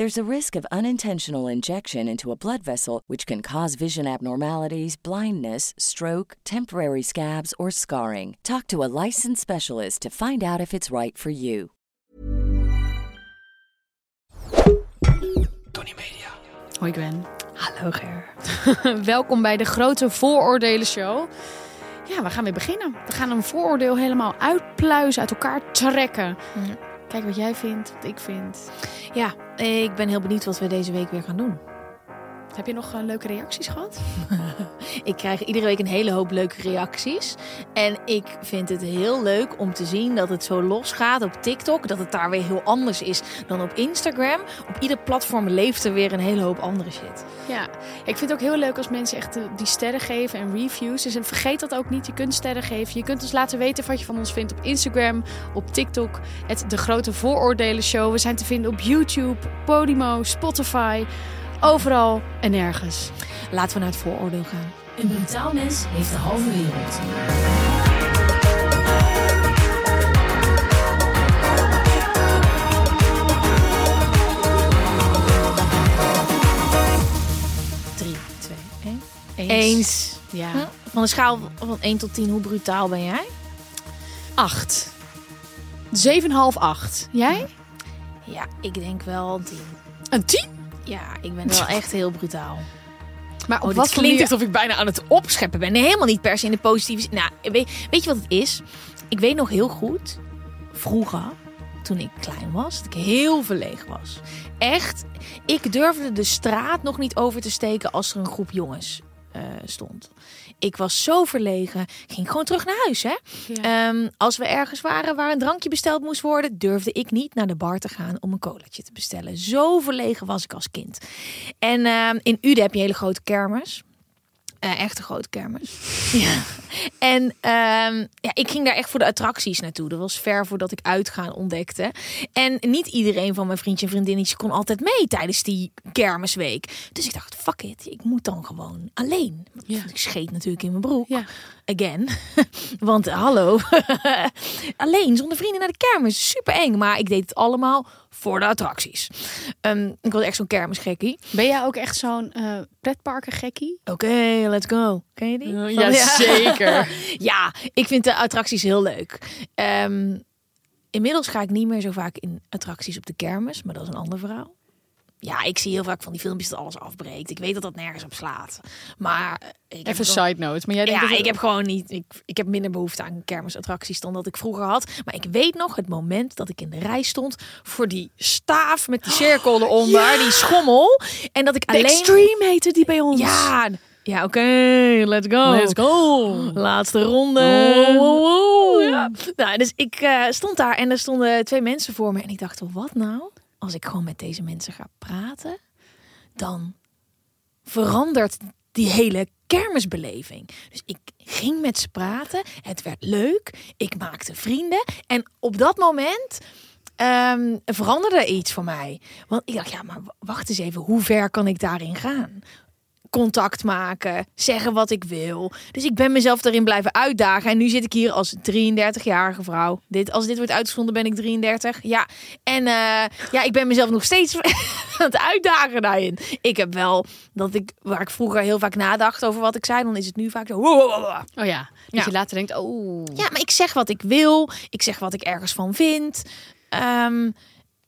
There's a risk of unintentional injection into a blood vessel, which can cause vision abnormalities, blindness, stroke, temporary scabs, or scarring. Talk to a licensed specialist to find out if it's right for you. Tony Media. Hoi Gwen. Hallo Ger. Welkom bij de Grote Vooroordelen Show. Ja, we gaan weer beginnen. We gaan een vooroordeel helemaal uitpluizen, uit elkaar trekken. Mhm. Kijk wat jij vindt, wat ik vind. Ja, ik ben heel benieuwd wat we deze week weer gaan doen. Heb je nog eh, leuke reacties gehad? Ik krijg iedere week een hele hoop leuke reacties. En ik vind het heel leuk om te zien dat het zo losgaat op TikTok. Dat het daar weer heel anders is dan op Instagram. Op ieder platform leeft er weer een hele hoop andere shit. Ja, ik vind het ook heel leuk als mensen echt eh, die sterren geven en reviews. Dus en vergeet dat ook niet. Je kunt sterren geven. Je kunt ons laten weten wat je van ons vindt op Instagram, op TikTok. Het De Grote Vooroordelen Show. We zijn te vinden op YouTube, Podimo, Spotify. Overal en nergens. Laten we naar het vooroordeel gaan. Een brutaal mens heeft de halve wereld. Drie, twee, één. Eens. Ja. Hm? Van een schaal van 1 tot 10, hoe brutaal ben jij? Acht. 7,5, 8. Jij? Ja, ik denk wel een 10. Een 10? Ja, ik ben wel echt heel brutaal. Maar Oh, wat klinkt alsof ik bijna aan het opscheppen ben. Nee, helemaal niet per se in de positieve zin. Nou, weet, weet je wat het is? Ik weet nog heel goed, vroeger, toen ik klein was, dat ik heel verlegen was. Echt, ik durfde de straat nog niet over te steken als er een groep jongens eh, stond. Ik was zo verlegen. Ik ging gewoon terug naar huis. Hè? Ehm, als we ergens waren waar een drankje besteld moest worden, durfde ik niet naar de bar te gaan om een colaatje te bestellen. Zo verlegen was ik als kind. En ehm, in Uden heb je een hele grote kermis. Eh, echt een grote kermis. ja. En ehm, ja, ik ging daar echt voor de attracties naartoe. Dat was ver voordat ik uitgaan ontdekte. En niet iedereen van mijn vriendje en vriendinnetjes kon altijd mee tijdens die kermisweek. Dus ik dacht, fuck it, ik moet dan gewoon alleen. Ja. Ik scheet natuurlijk in mijn broek. Ja. Again. Want hallo, alleen zonder vrienden naar de kermis. Super eng. Maar ik deed het allemaal voor de attracties. Ehm, ik was echt zo'n kermisgekkie. Ben jij ook echt zo'n eh pretparkengekkie? Oké, let's go. Ken je die? Ja, zeker. ja, ik vind de attracties heel leuk. Ehm, inmiddels ga ik niet meer zo vaak in attracties op de kermis, maar dat is een ander verhaal. Ja, ik zie heel vaak van die filmpjes dat alles afbreekt. Ik weet dat dat nergens op slaat. Maar eh, ik Even gewoon- side note. Maar jij denkt ja, dat ik heb gewoon niet. Ik, ik heb minder behoefte aan kermisattracties dan dat ik vroeger had. Maar ik weet nog het moment dat ik in de rij stond voor die staaf met die cirkel eronder, die schommel. En dat ik alleen. Extreme heette die bij ons. Ja, ja, oké, let's go. Let's go. Laatste ronde. Oh, oh, oh. Ja. Nou, dus ik eh, stond daar en er stonden twee mensen voor me. En ik dacht, wat nou als ik gewoon met deze mensen ga praten? Dan verandert die hele kermisbeleving. Dus ik ging met ze praten. Het werd leuk. Ik maakte vrienden. En op dat moment ehm, veranderde er iets voor mij. Want ik dacht, ja, maar wacht eens even. Hoe ver kan ik daarin gaan? Contact maken, zeggen wat ik wil. Dus ik ben mezelf daarin blijven uitdagen. En nu zit ik hier als 33-jarige vrouw. Dit, als dit wordt uitgezonden ben ik 33. Ja, en eh, ja, ik ben mezelf nog steeds aan het uitdagen daarin. Ik heb wel dat ik, waar ik vroeger heel vaak nadacht over wat ik zei, dan is het nu vaak zo. Oh ja. Dat Ja. je later denkt, oh. Ja, maar ik zeg wat ik wil. Ik zeg wat ik ergens van vind. Ehm,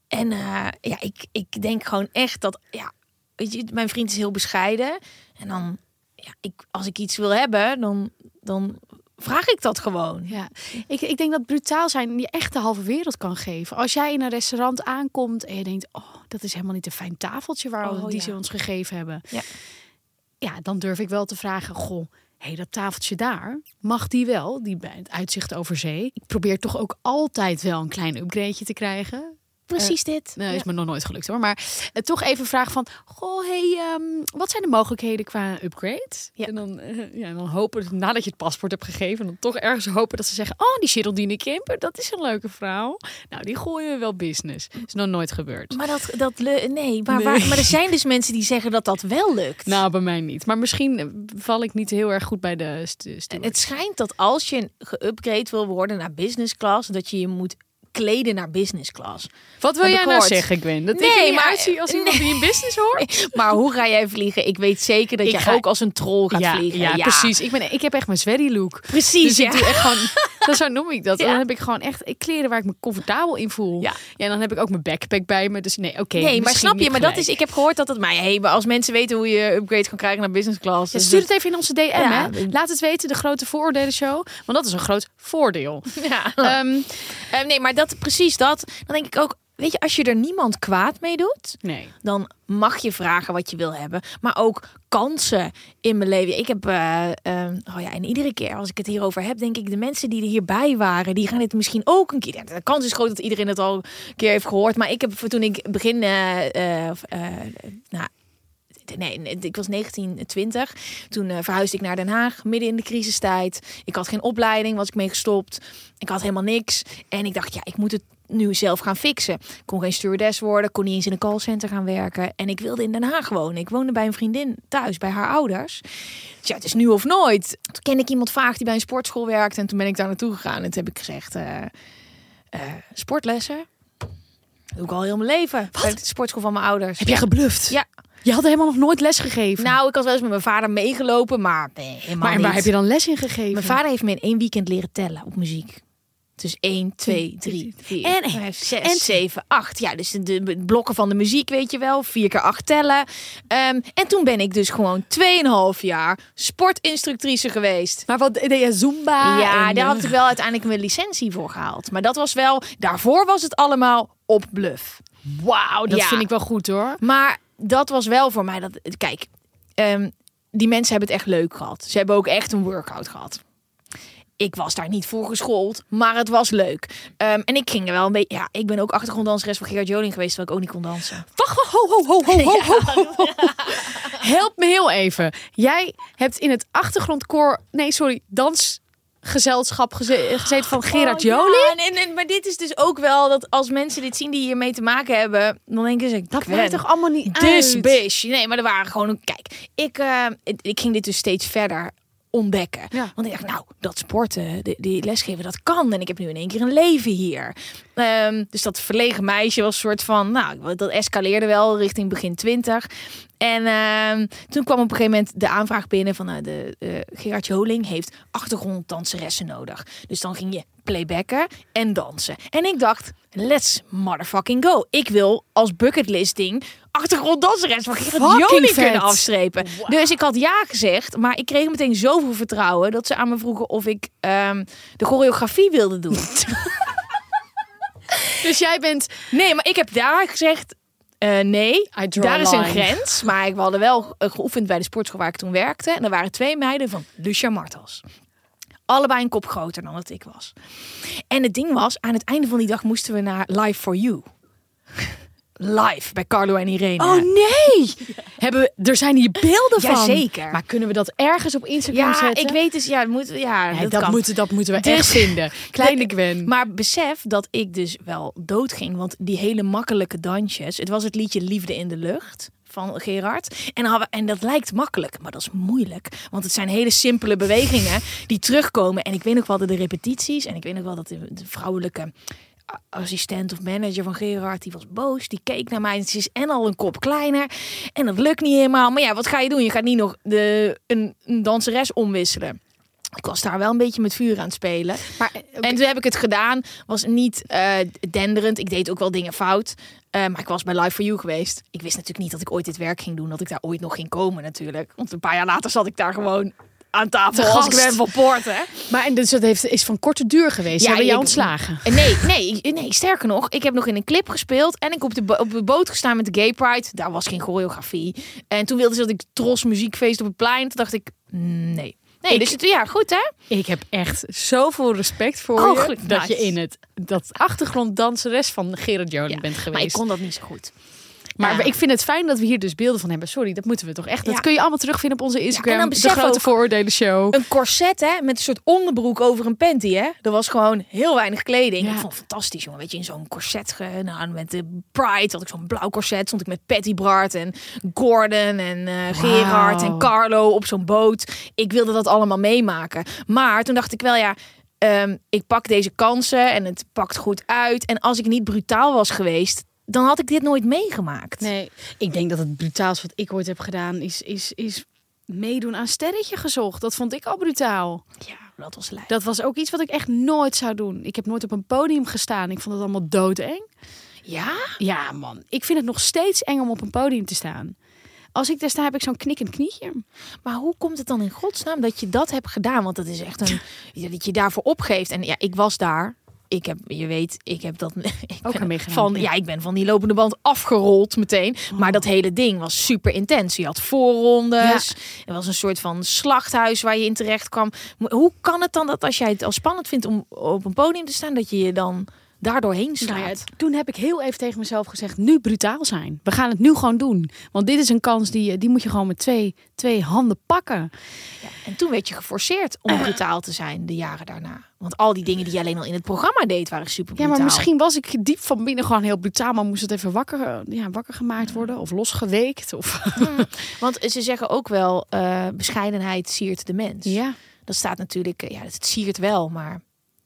en eh, ja, ik, ik denk gewoon echt dat, ja, weet je, mijn vriend is heel bescheiden. En dan, ja, ik, als ik iets wil hebben, dan, dan vraag ik dat gewoon. Ja, ik, ik denk dat brutaal zijn je echt de halve wereld kan geven. Als jij in een restaurant aankomt en je denkt, oh, dat is helemaal niet een fijn tafeltje waar Oh, die ja. ze ons gegeven hebben. Ja. ja, dan durf ik wel te vragen, goh, hé, dat tafeltje daar, mag die wel? Die bij het uitzicht over zee. Ik probeer toch ook altijd wel een klein upgradeje te krijgen. Precies dit. Nee, Ja. is me nog nooit gelukt hoor. Maar eh, toch even vragen van, goh, hey, ehm, wat zijn de mogelijkheden qua upgrade? Ja. En dan, eh, ja, dan hopen, nadat je het paspoort hebt gegeven, dan toch ergens hopen dat ze zeggen, oh, die Geraldine Kemper, dat is een leuke vrouw. Nou, die gooien we wel business. Is nog nooit gebeurd. Maar dat, dat nee, maar, Nee. Waar, maar er zijn dus mensen die zeggen dat dat wel lukt. Nou, bij mij niet. Maar misschien eh, val ik niet heel erg goed bij de st het schijnt dat als je geüpgrade wil worden naar business class, dat je je moet kleden naar business class. Wat wil jij nou gehoord. zeggen, Gwen? Dat Nee, ik er niet maar- uitzie als iemand die in business hoort? Maar hoe ga jij vliegen? Ik weet zeker dat Ik jij ga- ook als een troll gaat ja, vliegen. ja, precies. Ik, ben, ik heb echt mijn Sverry look. Precies, Dus ja. ik doe echt gewoon, dat zo noem ik dat. En dan heb ik gewoon echt ik kleren waar ik me comfortabel in voel. Ja. en dan heb ik ook mijn backpack bij me. Dus nee, oké. Nee, maar snap je? Maar dat is, ik heb gehoord dat het. Maar hey, maar als mensen weten hoe je upgrade kan krijgen naar business class. Dus stuur het even in onze DM, hè? Laat het weten, de grote vooroordelen show. Want dat is een groot voordeel. Ja. Eh, nee, maar dat precies dat. Dan denk ik ook, weet je, als je er niemand kwaad mee doet, nee. dan mag je vragen wat je wil hebben. Maar ook kansen in mijn leven. Ik heb, eh, eh, oh ja, en iedere keer als ik het hierover heb, denk ik, de mensen die er hierbij waren, die gaan dit misschien ook een keer. ja, De kans is groot dat iedereen het al een keer heeft gehoord. Maar ik heb toen ik begin, eh, nou, Nee, ik was 19, 20. Toen eh, verhuisde ik naar Den Haag, midden in de crisistijd. Ik had geen opleiding, was ik mee gestopt. Ik had helemaal niks. En ik dacht, ja, ik moet het nu zelf gaan fixen. Ik kon geen stewardess worden, kon niet eens in een callcenter gaan werken. En ik wilde in Den Haag wonen. Ik woonde bij een vriendin thuis, bij haar ouders. Dus ja, het is nu of nooit. Toen ken ik iemand vaag die bij een sportschool werkte. En toen ben ik daar naartoe gegaan. En toen heb ik gezegd, eh, eh, sportlessen? Dat doe ik al heel mijn leven. Bij de sportschool van mijn ouders. Heb jij gebluft? Ja. Je had helemaal nog nooit les gegeven. Nou, ik had wel eens met mijn vader meegelopen, maar nee, helemaal maar en niet. waar heb je dan les in gegeven? Mijn vader heeft me in één weekend leren tellen op muziek. Dus 1, 2, 3, 4, En- 5, 6, en- 7, 8. Ja, dus de, de blokken van de muziek, weet je wel. 4 keer 8 tellen. Ehm, en toen ben ik dus gewoon 2,5 jaar sportinstructrice geweest. Maar wat deed je Zumba? ja, en, daar eh, had ik wel uiteindelijk mijn licentie voor gehaald. Maar dat was wel, daarvoor was het allemaal op bluff. Wauw, dat Ja. vind ik wel goed hoor. Maar dat was wel voor mij dat. Kijk, ehm, die mensen hebben het echt leuk gehad. Ze hebben ook echt een workout gehad. Ik was daar niet voor geschoold, maar het was leuk. Ehm, en ik ging er wel een beetje. Ja, ik ben ook achtergronddanseres van Gerard Joling geweest, terwijl ik ook niet kon dansen. Wacht, ho, ho, ho, ho, ho, ho, ho, ho. Help me heel even. Jij hebt in het achtergrondkoor, nee, sorry, dansgezelschap geze- gezeten van Gerard Oh, ja, Joling. en, en- maar dit is dus ook wel dat als mensen dit zien die hiermee te maken hebben, dan denken ze: Dat maakt toch allemaal niet Dus uit? bish. Nee, maar er waren gewoon. Kijk, ik, eh, ik, ging dit dus steeds verder ontdekken. Ja. Want ik dacht, nou, dat sporten, die, die lesgeven, dat kan. En ik heb nu in één keer een leven hier. Ehm, dus dat verlegen meisje was een soort van, nou, dat escaleerde wel richting begin twintig. En ehm, toen kwam op een gegeven moment de aanvraag binnen van nou, de Gerard Joling heeft achtergronddanseressen nodig. Dus dan ging je playbacken en dansen. En ik dacht, let's motherfucking go. Ik wil als bucketlist ding achtergronddanseres van Gerard Joling kunnen afstrepen. Dus ik had ja gezegd, maar ik kreeg meteen zoveel vertrouwen dat ze aan me vroegen of ik ehm, de choreografie wilde doen. Dus jij bent... nee, maar ik heb daar gezegd. Eh, nee, daar is een grens. Maar ik hadden wel geoefend bij de sportschool waar ik toen werkte. En er waren twee meiden van Lucia Martels. Allebei een kop groter dan dat ik was. En het ding was, aan het einde van die dag moesten we naar Live for You. Live bij Carlo en Irene. Oh nee! Hebben we, er zijn hier beelden van. Jazeker. Maar kunnen we dat ergens op Instagram ja, zetten? ik weet dus, ja, moet, ja, Nee, dat, dat, moeten, dat moeten we Dus- echt vinden. Kleine Gwen. Maar besef dat ik dus wel dood ging. Want die hele makkelijke dansjes. Het was het liedje Liefde in de Lucht van Gerard. En, hadden en dat lijkt makkelijk, maar dat is moeilijk. Want het zijn hele simpele bewegingen die terugkomen. En ik weet nog wel dat de repetities. En ik weet nog wel dat de, de vrouwelijke assistent of manager van Gerard, die was boos. Die keek naar mij. Ze is en al een kop kleiner. En dat lukt niet helemaal. Maar ja, wat ga je doen? Je gaat niet nog de, een, een danseres omwisselen. Ik was daar wel een beetje met vuur aan het spelen. maar. En toen heb ik het gedaan. Was niet eh, denderend. Ik deed ook wel dingen fout. Eh, maar ik was bij Live for You geweest. Ik wist natuurlijk niet dat ik ooit dit werk ging doen. Dat ik daar ooit nog ging komen natuurlijk. Want een paar jaar later zat ik daar gewoon aan tafel als ben van Poort, hè? Maar en dus dat heeft, is van korte duur geweest. Ja, Ja, ben je ik- ontslagen? Nee, nee, nee, sterker nog, ik heb nog in een clip gespeeld en ik op de, op de boot gestaan met de Gay Pride. Daar was geen choreografie. En toen wilden ze dat ik tros muziekfeest op het plein. Toen dacht ik, mm, nee. Nee, Ik- dus het, ja, goed hè? Ik heb echt zoveel respect voor Oh, je. Dat Nice. je in het dat achtergronddanseres van Gerard Joling Ja, bent geweest. Maar ik kon dat niet zo goed. Maar Ja. ik vind het fijn dat we hier dus beelden van hebben. Sorry, dat moeten we toch echt. Dat kun je allemaal terugvinden op onze Instagram. dan de grote vooroordelen show. Een corset hè, met een soort onderbroek over een panty hè. Er was gewoon heel weinig kleding. Ik vond het fantastisch jongen. Weet je, in zo'n corset. Ge, nou, met de Pride had ik zo'n blauw corset. Stond ik met Patty Bart en Gordon en eh, Gerard en Carlo op zo'n boot. Ik wilde dat allemaal meemaken. Maar toen dacht ik wel ja... ehm, ik pak deze kansen en het pakt goed uit. En als ik niet brutaal was geweest, dan had ik dit nooit meegemaakt. Nee, ik denk dat het brutaals wat ik ooit heb gedaan is, is, is meedoen aan sterretje gezocht. Dat vond ik al brutaal. Ja, dat was lijp. Dat was ook iets wat ik echt nooit zou doen. Ik heb nooit op een podium gestaan. Ik vond het allemaal doodeng. Ja? Ja, man. Ik vind het nog steeds eng om op een podium te staan. Als ik daar sta, heb ik zo'n knikkend knietje. Maar hoe komt het dan in godsnaam dat je dat hebt gedaan? Want dat is echt een dat je daarvoor opgeeft. En ja, ik was daar. Ik heb, je weet, ik heb dat ik Ook Van, ja. ja, ik ben van die lopende band afgerold meteen. Maar dat hele ding was super intens. Je had voorrondes. Er was een soort van slachthuis waar je in terecht kwam. Hoe kan het dan dat als jij het al spannend vindt om op een podium te staan, dat je je dan daardoor heen slaat? Nou ja, toen heb ik heel even tegen mezelf gezegd: nu brutaal zijn. We gaan het nu gewoon doen. Want dit is een kans die, je- die moet je gewoon met twee, twee handen pakken. En toen werd je geforceerd om brutaal te zijn de jaren daarna. Want al die dingen die je alleen al in het programma deed, waren super Ja, brutaal. maar misschien was ik diep van binnen gewoon heel brutaal, maar moest het even wakker, eh, ja, wakker gemaakt worden of losgeweekt. Of... Want ze zeggen ook wel, eh, bescheidenheid siert de mens. Ja, Dat staat natuurlijk, eh, ja, het siert wel, maar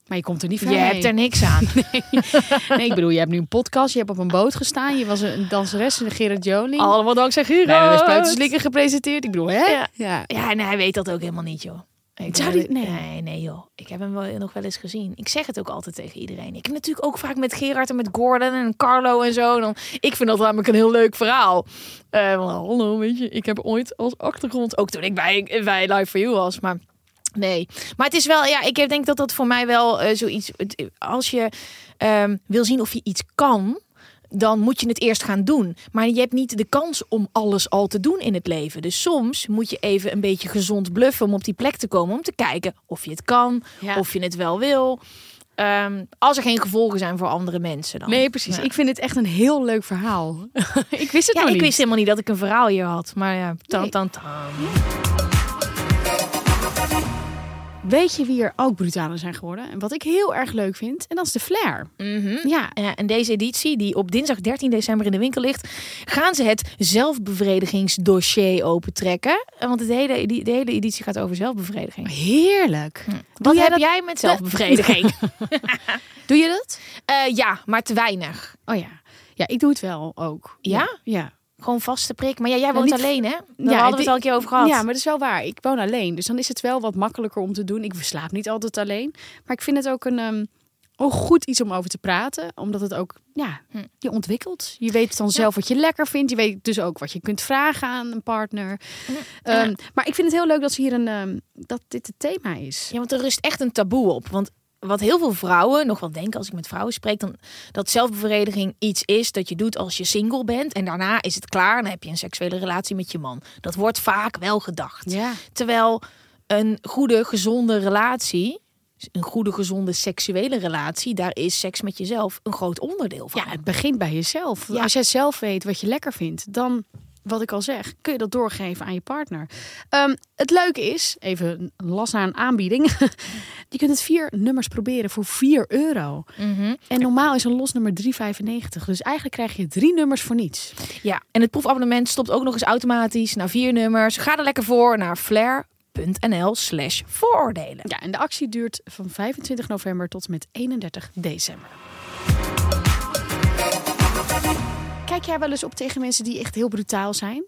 maar je komt er niet je ver mee. hebt er niks aan. Nee, ik bedoel, je hebt nu een podcast, je hebt op een boot gestaan, je was een danseres in de Gerard Joling. Allemaal dankzij Gerard. We hebben de spuitenslikker gepresenteerd. Ik bedoel, hè? Ja. ja. Ja, en hij weet dat ook helemaal niet, joh. Ik Zou die- nee. nee, nee, joh. Ik heb hem wel, nog wel eens gezien. Ik zeg het ook altijd tegen iedereen. Ik heb natuurlijk ook vaak met Gerard en met Gordon en Carlo en zo. Dan, ik vind dat namelijk een heel leuk verhaal. Hallo, weet je, ik heb ooit als achtergrond, ook toen ik bij, bij Live for You was, maar nee. Maar het is wel, ja, ik denk dat dat voor mij wel eh, zoiets, als je ehm, wil zien of je iets kan, dan moet je het eerst gaan doen. Maar je hebt niet de kans om alles al te doen in het leven. Dus soms moet je even een beetje gezond bluffen om op die plek te komen. Om te kijken of je het kan, Ja. of je het wel wil. Ehm, als er geen gevolgen zijn voor andere mensen dan. Nee, precies. Ja. Ik vind het echt een heel leuk verhaal. ik wist het ja, nog ik niet. wist helemaal niet dat ik een verhaal hier had. Maar ja, tan, tan, tan. Weet je wie er ook brutaler zijn geworden? En wat ik heel erg leuk vind, en dat is de Flair. Mhm. Ja, Ja, en deze editie, die op dinsdag 13 december in de winkel ligt, gaan ze het zelfbevredigingsdossier opentrekken. Eh, Want het hele, die- de hele editie gaat over zelfbevrediging. heerlijk. Wat jij heb dat- jij met zelfbevrediging? Doe je dat? Eh, ja, maar te weinig. Oh ja. Ja, ik doe het wel ook. Ja? Ja. Gewoon vaste prik. Maar ja, jij woont niet- alleen, hè? Daar Ja, hadden we het- al een keer over gehad. Ja, maar dat is wel waar. Ik woon alleen. Dus dan is het wel wat makkelijker om te doen. Ik slaap niet altijd alleen. Maar ik vind het ook een ehm, goed iets om over te praten. Omdat het ook, ja, Hm. je ontwikkelt. Je weet dan zelf wat je lekker vindt. Je weet dus ook wat je kunt vragen aan een partner. Ehm, maar ik vind het heel leuk dat, ze hier een, ehm, dat dit het thema is. Ja, want er rust echt een taboe op. Want wat heel veel vrouwen nog wel denken als ik met vrouwen spreek, dan dat zelfbevrediging iets is dat je doet als je single bent en daarna is het klaar en dan heb je een seksuele relatie met je man. Dat wordt vaak wel gedacht. Ja. Terwijl een goede, gezonde relatie, een goede, gezonde seksuele relatie, daar is seks met jezelf een groot onderdeel van. Ja, het begint bij jezelf. Ja. Als jij zelf weet wat je lekker vindt, dan, wat ik al zeg, kun je dat doorgeven aan je partner. Ehm, het leuke is, even las naar een aanbieding. je kunt het vier nummers proberen voor 4 euro. Mhm. En normaal is een los nummer 3,95. Dus eigenlijk krijg je drie nummers voor niets. Ja, en het proefabonnement stopt ook nog eens automatisch naar vier nummers. Ga er lekker voor naar flair.nl slash vooroordelen. Ja, en de actie duurt van 25 november tot en met 31 december. Kijk jij wel eens op tegen mensen die echt heel brutaal zijn?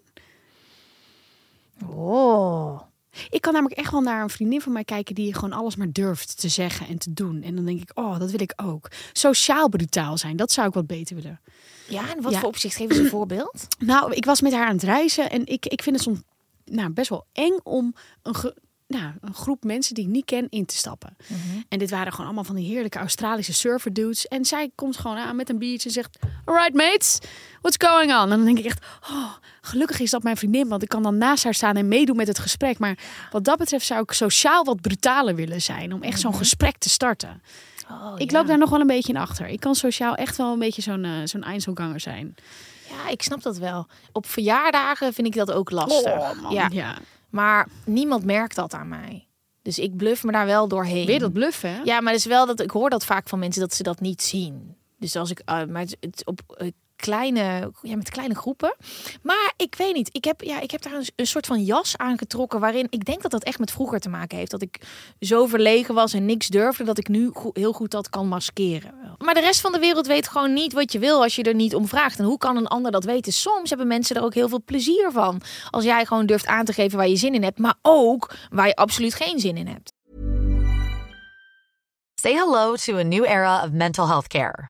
Oh. Ik kan namelijk echt wel naar een vriendin van mij kijken die gewoon alles maar durft te zeggen en te doen. En dan denk ik, oh, dat wil ik ook. Sociaal brutaal zijn, dat zou ik wat beter willen. Ja, en wat Ja. voor opzicht? Geef eens een voorbeeld. Nou, ik was met haar aan het reizen en ik, ik vind het soms nou, best wel eng om een ge- nou, een groep mensen die ik niet ken in te stappen. En dit waren gewoon allemaal van die heerlijke Australische surfer dudes. En zij komt gewoon aan met een biertje en zegt... Alright mates, what's going on? En dan denk ik echt, oh, gelukkig is dat mijn vriendin. Want ik kan dan naast haar staan en meedoen met het gesprek. Maar wat dat betreft zou ik sociaal wat brutaler willen zijn. Om echt zo'n gesprek te starten. Oh, ik ja. loop daar nog wel een beetje in achter. Ik kan sociaal echt wel een beetje zo'n eh, zo'n Einzelganger zijn. Ja, ik snap dat wel. Op verjaardagen vind ik dat ook lastig. Oh, man. ja. ja. Maar niemand merkt dat aan mij. Dus ik bluff me daar wel doorheen. Weer dat bluffen, hè? Ja, maar het is wel dat ik hoor dat vaak van mensen dat ze dat niet zien. Dus als ik, uh, maar het, op uh, kleine, ja, met kleine groepen. Maar ik weet niet. Ik heb, ja, ik heb daar een, soort van jas aangetrokken waarin ik denk dat dat echt met vroeger te maken heeft. Dat ik zo verlegen was en niks durfde, dat ik nu heel goed dat kan maskeren. Maar de rest van de wereld weet gewoon niet wat je wil als je er niet om vraagt. En hoe kan een ander dat weten? Soms hebben mensen er ook heel veel plezier van. Als jij gewoon durft aan te geven waar je zin in hebt, maar ook waar je absoluut geen zin in hebt. Say hello to a new era of mental health care.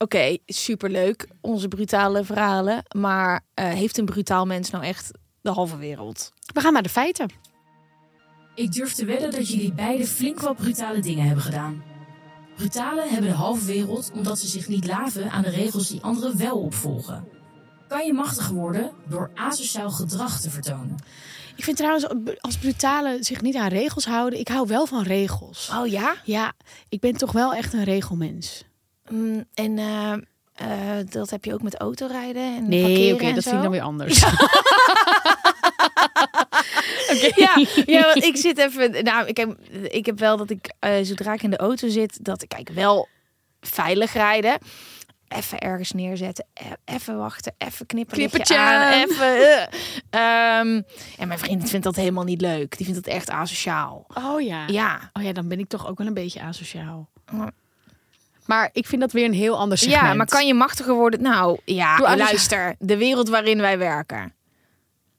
Oké, okay, superleuk. Onze brutale verhalen. Maar uh, heeft een brutaal mens nou echt de halve wereld? We gaan naar de feiten. Ik durf te wedden dat jullie beide flink wat brutale dingen hebben gedaan. Brutalen hebben de halve wereld omdat ze zich niet laven aan de regels die anderen wel opvolgen. Kan je machtig worden door asociaal gedrag te vertonen. Ik vind trouwens, als brutalen zich niet aan regels houden, ik hou wel van regels. Oh ja? Ja, ik ben toch wel echt een regelmens. Mm, en uh, uh, dat heb je ook met autorijden en Nee, oké, okay, dat zo? vind ik dan weer anders. okay. ja, ja, want ik zit even. Nou, ik heb, ik heb wel dat ik uh, zodra ik in de auto zit, dat ik kijk wel veilig rijden. Even ergens neerzetten, e- even wachten, even knippen. Knippertje aan, even. Uh, um, en mijn vriend vindt dat helemaal niet leuk. Die vindt dat echt asociaal. Oh ja. Ja. Oh ja, dan ben ik toch ook wel een beetje asociaal. Maar ik vind dat weer een heel ander segment. Ja, maar kan je machtiger worden? Nou, ja, Doe luister. De wereld waarin wij werken.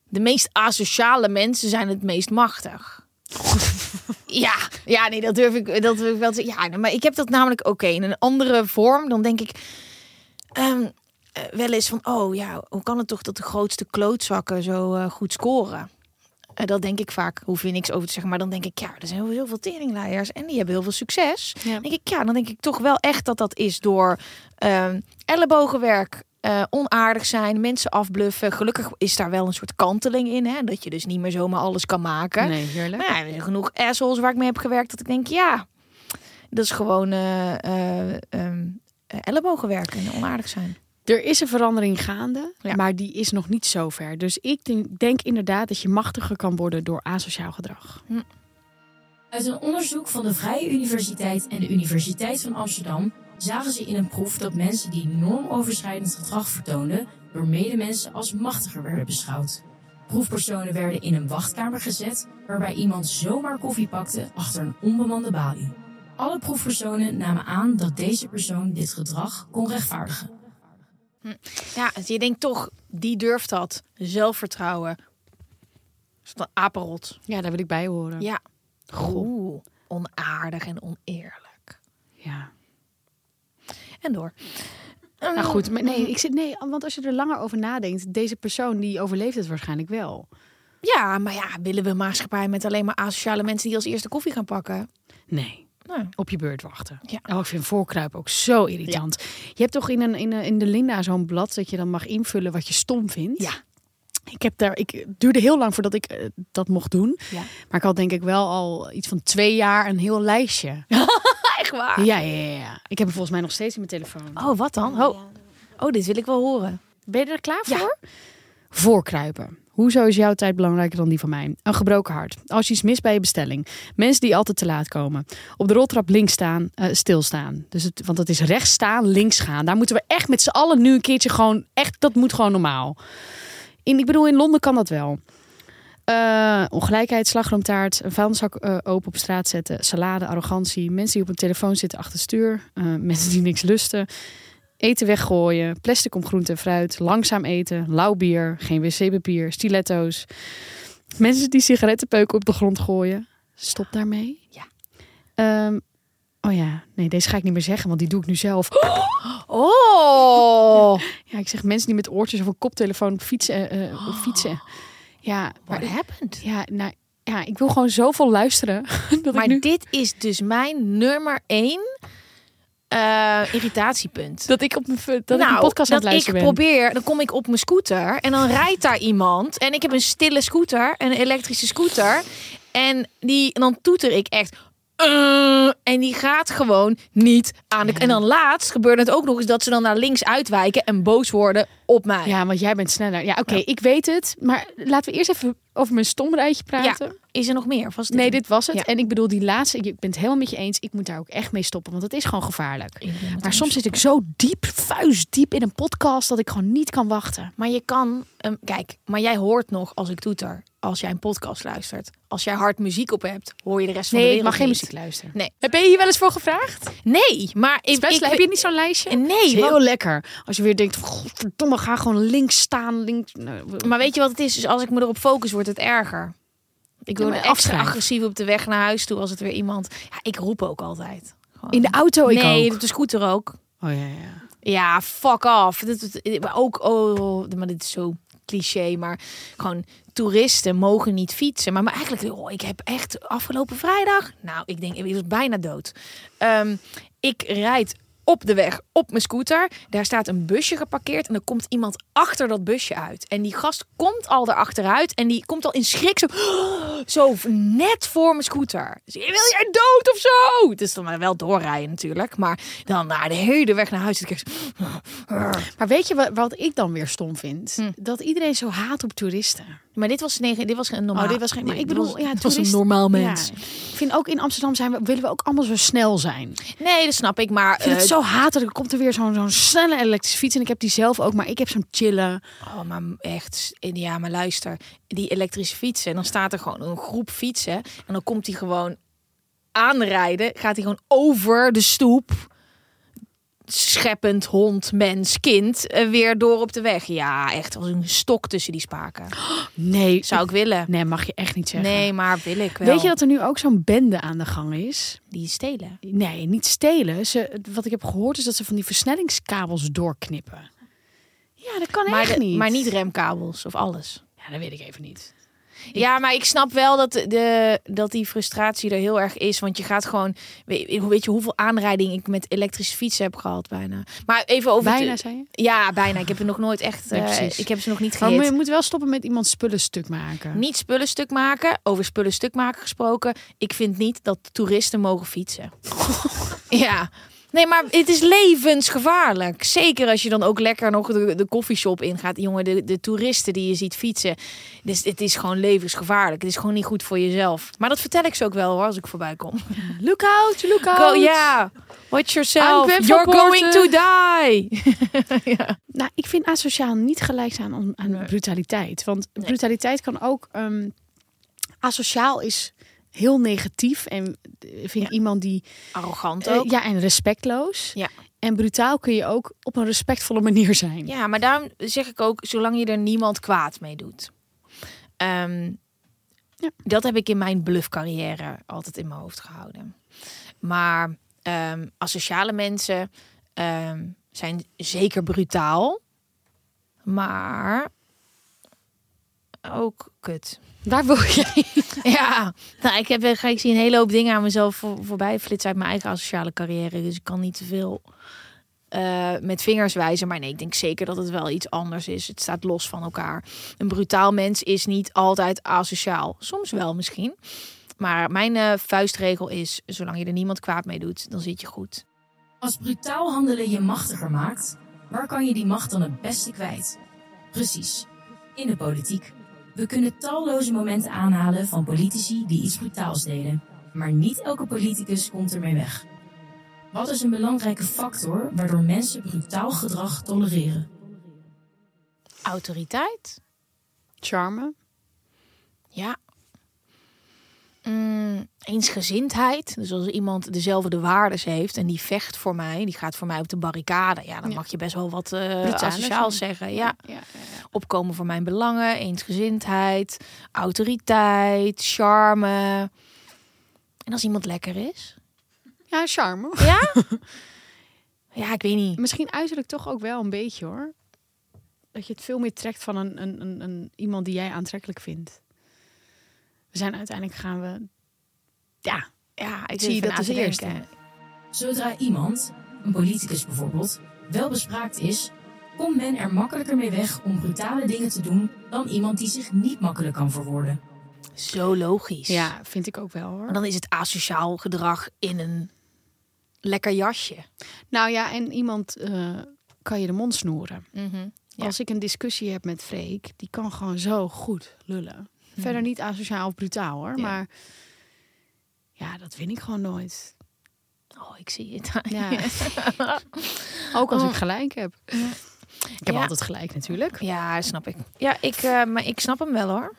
De meest asociale mensen zijn het meest machtig. ja, ja, nee, dat durf ik, dat durf ik wel te Ja, maar ik heb dat namelijk oké okay, in een andere vorm. Dan denk ik um, uh, wel eens van, oh ja, hoe kan het toch dat de grootste klootzakken zo uh, goed scoren? Uh, dat denk ik vaak, hoef je niks over te zeggen. Maar dan denk ik, ja, er zijn heel, heel veel teringleiers en die hebben heel veel succes. Ja. Dan denk ik, ja, dan denk ik toch wel echt dat dat is door um, ellebogenwerk, uh, onaardig zijn, mensen afbluffen. Gelukkig is daar wel een soort kanteling in, hè? dat je dus niet meer zomaar alles kan maken. Nee, heerlijk. Maar ja, er zijn genoeg assholes waar ik mee heb gewerkt dat ik denk, ja, dat is gewoon uh, uh, um, ellebogenwerk en onaardig zijn. Er is een verandering gaande, ja. maar die is nog niet zo ver. Dus ik denk, denk, inderdaad dat je machtiger kan worden door asociaal gedrag. Hm. Uit een onderzoek van de Vrije Universiteit en de Universiteit van Amsterdam zagen ze in een proef dat mensen die normoverschrijdend gedrag vertoonden, door medemensen als machtiger werden beschouwd. Proefpersonen werden in een wachtkamer gezet, waarbij iemand zomaar koffie pakte achter een onbemande balie. Alle proefpersonen namen aan dat deze persoon dit gedrag kon rechtvaardigen. Ja, je denkt toch, die durft dat. Zelfvertrouwen. Is dat een apenrot? Ja, daar wil ik bij horen. Ja. Oeh, onaardig en oneerlijk. Ja. En door. Nou goed, maar nee, ik zit nee, want als je er langer over nadenkt, deze persoon die overleeft het waarschijnlijk wel. Ja, maar ja, willen we een maatschappij met alleen maar asociale mensen die als eerste koffie gaan pakken? Nee. Nee. Op je beurt wachten. Ja. Oh, ik vind voorkruipen ook zo irritant. Ja. Je hebt toch in, een, in, een, in de Linda zo'n blad dat je dan mag invullen wat je stom vindt. Ja. Ik heb daar, ik het duurde heel lang voordat ik uh, dat mocht doen. Ja. Maar ik had denk ik wel al iets van twee jaar een heel lijstje. Echt waar? Ja, ja, ja, ja. Ik heb hem volgens mij nog steeds in mijn telefoon. Oh, wat dan? Oh, oh dit wil ik wel horen. Ben je er klaar voor? Voorkruipen. Hoezo is jouw tijd belangrijker dan die van mij? Een gebroken hart. Als je iets mist bij je bestelling. Mensen die altijd te laat komen. Op de roltrap links staan, eh, stilstaan. Dus het, want het is rechts staan, links gaan. Daar moeten we echt met z'n allen nu een keertje gewoon... Echt, dat moet gewoon normaal. In, ik bedoel, in Londen kan dat wel. Eh, ongelijkheid, slagroomtaart, een vuilniszak eh, open op straat zetten, salade, arrogantie, mensen die op een telefoon zitten achter stuur, mensen die niks lusten, eten weggooien, plastic om groente en fruit, langzaam eten, lauw bier, geen wc-papier, stiletto's, mensen die sigarettenpeuken op de grond gooien. Stop daarmee. Ja. Ehm, oh ja, nee, deze ga ik niet meer zeggen, want die doe ik nu zelf. Oh, Ja, ik zeg mensen die met oortjes of een koptelefoon op fietsen. op fietsen. Ja, what maar happened? Ja, nou, ja, ik wil gewoon zoveel luisteren. Dat Maar ik nu, dit is dus mijn nummer één eh, irritatiepunt. dat ik op mijn dat ik een podcast aan het ik ben. probeer, dan kom ik op mijn scooter en dan rijdt daar iemand. En ik heb een stille scooter, een elektrische scooter. En, die, en dan toeter ik echt. "Uh," en die gaat gewoon niet aan de. En dan laatst gebeurde het ook nog eens dat ze dan naar links uitwijken en boos worden op mij. Ja, want jij bent sneller. Ja, oké, ik weet het. Maar laten we eerst even over mijn stomrijtje praten. Is er nog meer? Nee, dit was het. Ja. En ik bedoel, die laatste, ik ben het helemaal met je eens. Ik moet daar ook echt mee stoppen, want het is gewoon gevaarlijk. Maar soms zit ik zo diep, vuistdiep in een podcast dat ik gewoon niet kan wachten. Maar je kan, ehm, kijk, maar jij hoort nog als ik toeter, als jij een podcast luistert. Als jij hard muziek op hebt, hoor je de rest van de Nee, ik wereld mag geen niet. muziek luisteren. Nee. Heb je hier wel eens voor gevraagd? Nee, maar ik, Best, ik, heb je niet zo'n lijstje? Nee, Het is heel want- lekker. Als je weer denkt, godverdomme, ga gewoon links staan. Links, maar weet je wat het is? Dus als ik me erop focus, wordt het erger. Ik word maar extra agressief op de weg naar huis toe als het weer iemand. Ja, ik roep ook altijd. Gewoon. in de auto ik nee, ook. op de scooter ook. Oh ja, ja. Ja, fuck off. Dit, dit- maar ook, oh, maar dit is zo cliché, maar gewoon toeristen mogen niet fietsen. Maar, maar eigenlijk, oh, ik heb echt afgelopen vrijdag, nou, ik denk, ik was bijna dood. Ehm, ik rijd op de weg op mijn scooter. Daar staat een busje geparkeerd en er komt iemand achter dat busje uit. En die gast komt al erachteruit en die komt al in schrik zo, zo net voor mijn scooter. Dus, wil jij dood of zo? Het is dan maar wel doorrijden natuurlijk, maar dan naar de hele weg naar huis. Maar weet je wat, wat ik dan weer stom vind? Hm. Dat iedereen zo haat op toeristen. Maar dit was, nee, dit was een normaal. Oh, dit was geen. Maar ik bedoel, was- ja, dit was een normaal Ja. mens. Ik vind ook in Amsterdam zijn we, willen we ook allemaal zo snel zijn. Nee, dat snap ik. Maar vind het eh, zo hatelijk. Er komt er weer zo'n zo'n snelle elektrische fiets. En ik heb die zelf ook, maar ik heb zo'n chillen. Oh, maar echt. Ja, maar luister. Die elektrische fietsen. Dan staat er gewoon een groep fietsen. En dan komt hij gewoon aanrijden. Gaat hij gewoon over de stoep. Scheppend hond, mens, kind. eh, weer door op de weg. Ja, echt als een stok tussen die spaken. Nee, Zou ik willen. nee, mag je echt niet zeggen. Nee, maar wil ik wel. Weet je dat er nu ook zo'n bende aan de gang is? Die stelen. Nee, niet stelen. Ze, wat ik heb gehoord is dat ze van die versnellingskabels doorknippen. Ja, dat kan Maar, echt de- niet. maar niet remkabels of alles. Ja, dat weet ik even niet. Ja, maar ik snap wel dat, de, dat die frustratie er heel erg is. Want je gaat gewoon... Weet, weet je hoeveel aanrijding ik met elektrische fietsen heb gehad bijna. Maar even over... Bijna, het- zei je? ja, bijna. Ik heb er nog nooit echt... Nee, eh, ik heb ze nog niet Maar gehit. je moet wel stoppen met iemand spullen stuk maken. Niet spullen stuk maken. Over spullen stuk maken gesproken. Ik vind niet dat toeristen mogen fietsen. ja. Nee, maar het is levensgevaarlijk. Zeker als je dan ook lekker nog de, de koffieshop ingaat. Jongen, de, de toeristen die je ziet fietsen. Dus het is gewoon levensgevaarlijk. Het is gewoon niet goed voor jezelf. Maar dat vertel ik ze ook wel hoor, als ik voorbij kom. Look out, look out. Go, ja. Watch yourself. You're going to die. Nou, ik vind asociaal niet gelijk aan, aan Nee. brutaliteit. Want Nee. brutaliteit kan ook... ehm, asociaal is heel negatief. En eh, vind ik iemand die... Arrogant eh, ook. ja, en respectloos. Ja. En brutaal kun je ook op een respectvolle manier zijn. Ja, maar daarom zeg ik ook, zolang je er niemand kwaad mee doet. Ehm, Ja. Dat heb ik in mijn bluffcarrière altijd in mijn hoofd gehouden. Maar ehm asociale mensen ehm, zijn zeker brutaal, maar ook kut. Waar wil jij? Ja, nou, ik, heb, ik zie een hele hoop dingen aan mezelf voor, voorbij flitsen uit mijn eigen asociale carrière. Dus ik kan niet te veel eh, met vingers wijzen. Maar nee, ik denk zeker dat het wel iets anders is. Het staat los van elkaar. Een brutaal mens is niet altijd asociaal. Soms wel misschien. Maar mijn eh, vuistregel is, zolang je er niemand kwaad mee doet, dan zit je goed. Als brutaal handelen je machtiger maakt, waar kan je die macht dan het beste kwijt? Precies, in de politiek. We kunnen talloze momenten aanhalen van politici die iets brutaals deden. Maar niet elke politicus komt ermee weg. Wat is een belangrijke factor waardoor mensen brutaal gedrag tolereren? Autoriteit? Charme. Ja. Mm, eensgezindheid. Dus als iemand dezelfde waardes heeft en die vecht voor mij, die gaat voor mij op de barricade. Ja, dan Ja. mag je best wel wat eh asociaal zijn. zeggen. Ja. Ja, ja, Opkomen voor mijn belangen, eensgezindheid, autoriteit, charme. En als iemand lekker is? ja, charme. Ja? ja, ik weet niet. Misschien uiterlijk toch ook wel een beetje hoor. Dat je het veel meer trekt van een, een, een, een, iemand die jij aantrekkelijk vindt. We zijn uiteindelijk gaan we. Ja, Ja, ik Zie dat als eerste? Zodra iemand, een politicus bijvoorbeeld, wel bespraakt is, komt men er makkelijker mee weg om brutale dingen te doen dan iemand die zich niet makkelijk kan verwoorden. Zo logisch. ja, vind ik ook wel hoor. Maar dan is het asociaal gedrag in een lekker jasje. Nou ja, en iemand eh, kan je de mond snoeren. Ja. Als ik een discussie heb met Freek, die kan gewoon zo goed lullen. Verder niet asociaal of brutaal hoor, Ja. maar ja, dat win ik gewoon nooit. Oh, ik zie het. Ja. Ook als Oh. ik gelijk heb. Ik heb Ja. altijd gelijk natuurlijk. Ja, snap ik. Ja, ik, eh, maar ik snap hem wel hoor.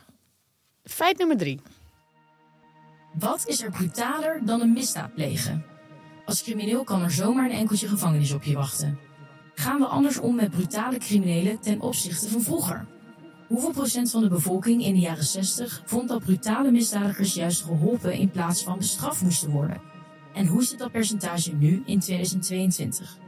Feit nummer drie. Wat is er brutaler dan een misdaad plegen? Als crimineel kan er zomaar een enkeltje gevangenis op je wachten. Gaan we anders om met brutale criminelen ten opzichte van vroeger? Hoeveel procent van de bevolking in de jaren 60 vond dat brutale misdadigers juist geholpen in plaats van bestraft moesten worden? En hoe zit dat percentage nu in 2022?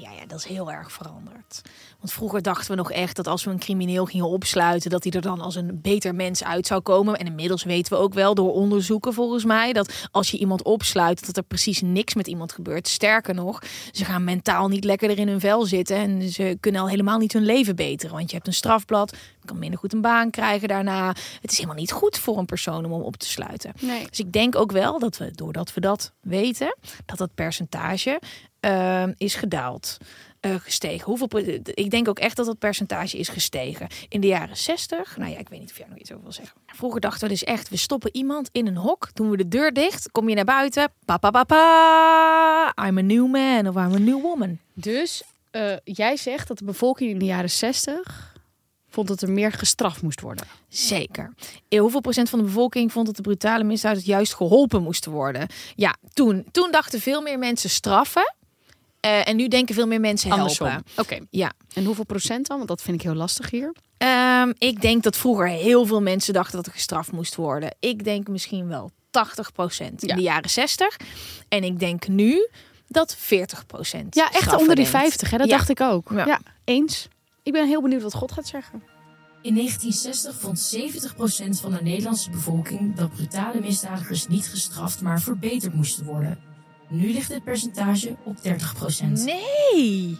Ja, ja, dat is heel erg veranderd. Want vroeger dachten we nog echt dat als we een crimineel gingen opsluiten, dat hij er dan als een beter mens uit zou komen. En inmiddels weten we ook wel door onderzoeken volgens mij dat als je iemand opsluit, dat er precies niks met iemand gebeurt. Sterker nog, ze gaan mentaal niet lekkerder in hun vel zitten en ze kunnen al helemaal niet hun leven beteren. Want je hebt een strafblad, je kan minder goed een baan krijgen daarna. Het is helemaal niet goed voor een persoon om hem op te sluiten. Nee. Dus ik denk ook wel dat we, doordat we dat weten, dat dat percentage eh, is gedaald. eh, gestegen. Hoeveel, ik denk ook echt dat dat percentage is gestegen. In de jaren 60, nou ja, ik weet niet of jij nog iets over wil zeggen. Vroeger dachten we dus echt, we stoppen iemand in een hok, doen we de deur dicht, kom je naar buiten, pa pa pa pa, I'm a new man of I'm a new woman. Dus eh, jij zegt dat de bevolking in de jaren 60 vond dat er meer gestraft moest worden. Zeker. Eh, Hoeveel procent van de bevolking vond dat de brutale misdaad juist geholpen moesten worden? Ja, toen, toen dachten veel meer mensen straffen. Eh, en nu denken veel meer mensen helpen. Oké. Ja. En hoeveel procent dan? Want dat vind ik heel lastig hier. Ehm, ik denk dat vroeger heel veel mensen dachten dat er gestraft moest worden. Ik denk misschien wel 80 procent in Ja. de jaren 60. En ik denk nu dat 40 procent. Ja, echt onder die 50. Hè? Dat Ja. dacht ik ook. Ja. Ja. eens. Ik ben heel benieuwd wat God gaat zeggen. In 1960 vond 70% van de Nederlandse bevolking dat brutale misdadigers niet gestraft, maar verbeterd moesten worden. Nu ligt het percentage op 30%. Nee.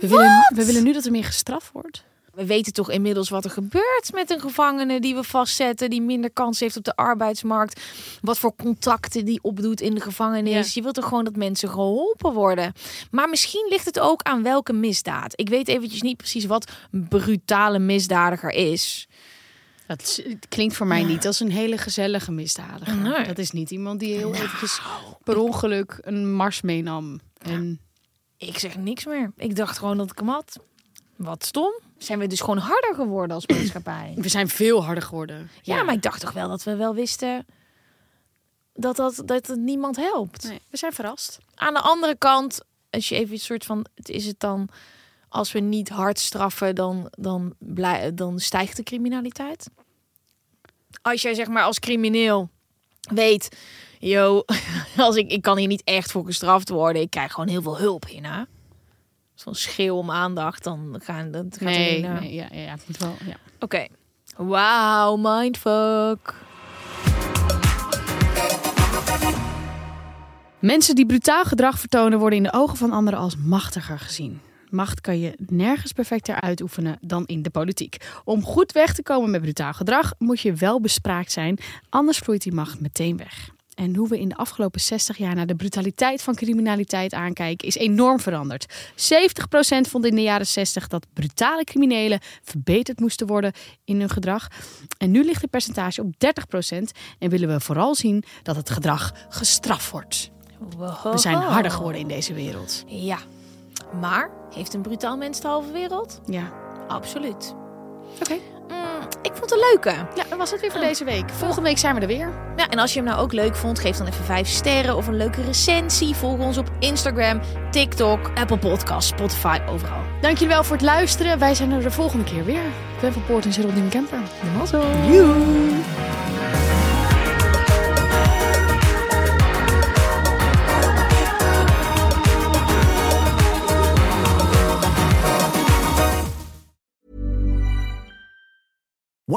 We willen, we willen nu dat er meer gestraft wordt. We weten toch inmiddels wat er gebeurt met een gevangene die we vastzetten, die minder kans heeft op de arbeidsmarkt. Wat voor contacten die opdoet in de gevangenis. Ja. Je wilt toch gewoon dat mensen geholpen worden. Maar misschien ligt het ook aan welke misdaad. Ik weet eventjes niet precies wat een brutale misdadiger is. Dat het klinkt voor mij niet als een hele gezellige misdadiger. Nee. Dat is niet iemand die heel eventjes per ongeluk een mars meenam. En Ik zeg niks meer. Ik dacht gewoon dat ik hem had. Wat stom. Zijn we dus gewoon harder geworden als maatschappij? we zijn veel harder geworden. Ja, maar ik dacht toch wel dat we wel wisten dat, dat, dat het niemand helpt. Nee, we zijn verrast. Aan de andere kant, als je even een soort van, het is het dan, als we niet hard straffen, dan, dan, blij, dan stijgt de criminaliteit. Als jij zeg maar als crimineel weet, yo, als ik, ik kan hier niet echt voor gestraft worden, ik krijg gewoon heel veel hulp hierna. Zo'n schreeuw om aandacht, dan gaan dat gaat er Nee, hierna. nee ja, ja, ja, het moet wel. Ja. Oké. Wauw, mindfuck. Mensen die brutaal gedrag vertonen worden in de ogen van anderen als machtiger gezien. Macht kan je nergens perfecter uitoefenen dan in de politiek. Om goed weg te komen met brutaal gedrag moet je wel bespraakt zijn, anders vloeit die macht meteen weg. En hoe we in de afgelopen 60 jaar naar de brutaliteit van criminaliteit aankijken, is enorm veranderd. 70% vond in de jaren 60 dat brutale criminelen verbeterd moesten worden in hun gedrag. En nu ligt het percentage op 30% en willen we vooral zien dat het gedrag gestraft wordt. We zijn harder geworden in deze wereld. Ja, maar heeft een brutaal mens de halve wereld? Ja. Absoluut. Oké. Mm, ik vond het een leuke. Ja, dat was het weer voor deze week. Volgende week zijn we er weer. Ja, en als je hem nou ook leuk vond, geef dan even 5 sterren of een leuke recensie. Volg ons op Instagram, TikTok, Apple Podcasts, Spotify, overal. Dank jullie wel voor het luisteren. Wij zijn er de volgende keer weer. Ik ben van Poort en Geraldine Kemper. De mazzel.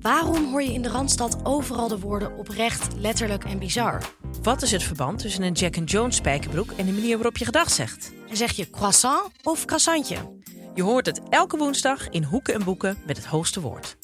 Waarom hoor je in de Randstad overal de woorden oprecht, letterlijk en bizar? Wat is het verband tussen een Jack and Jones spijkerbroek en de manier waarop je gedag zegt? En zeg je croissant of croissantje? Je hoort het elke woensdag in Hoeken en Boeken met het hoogste woord.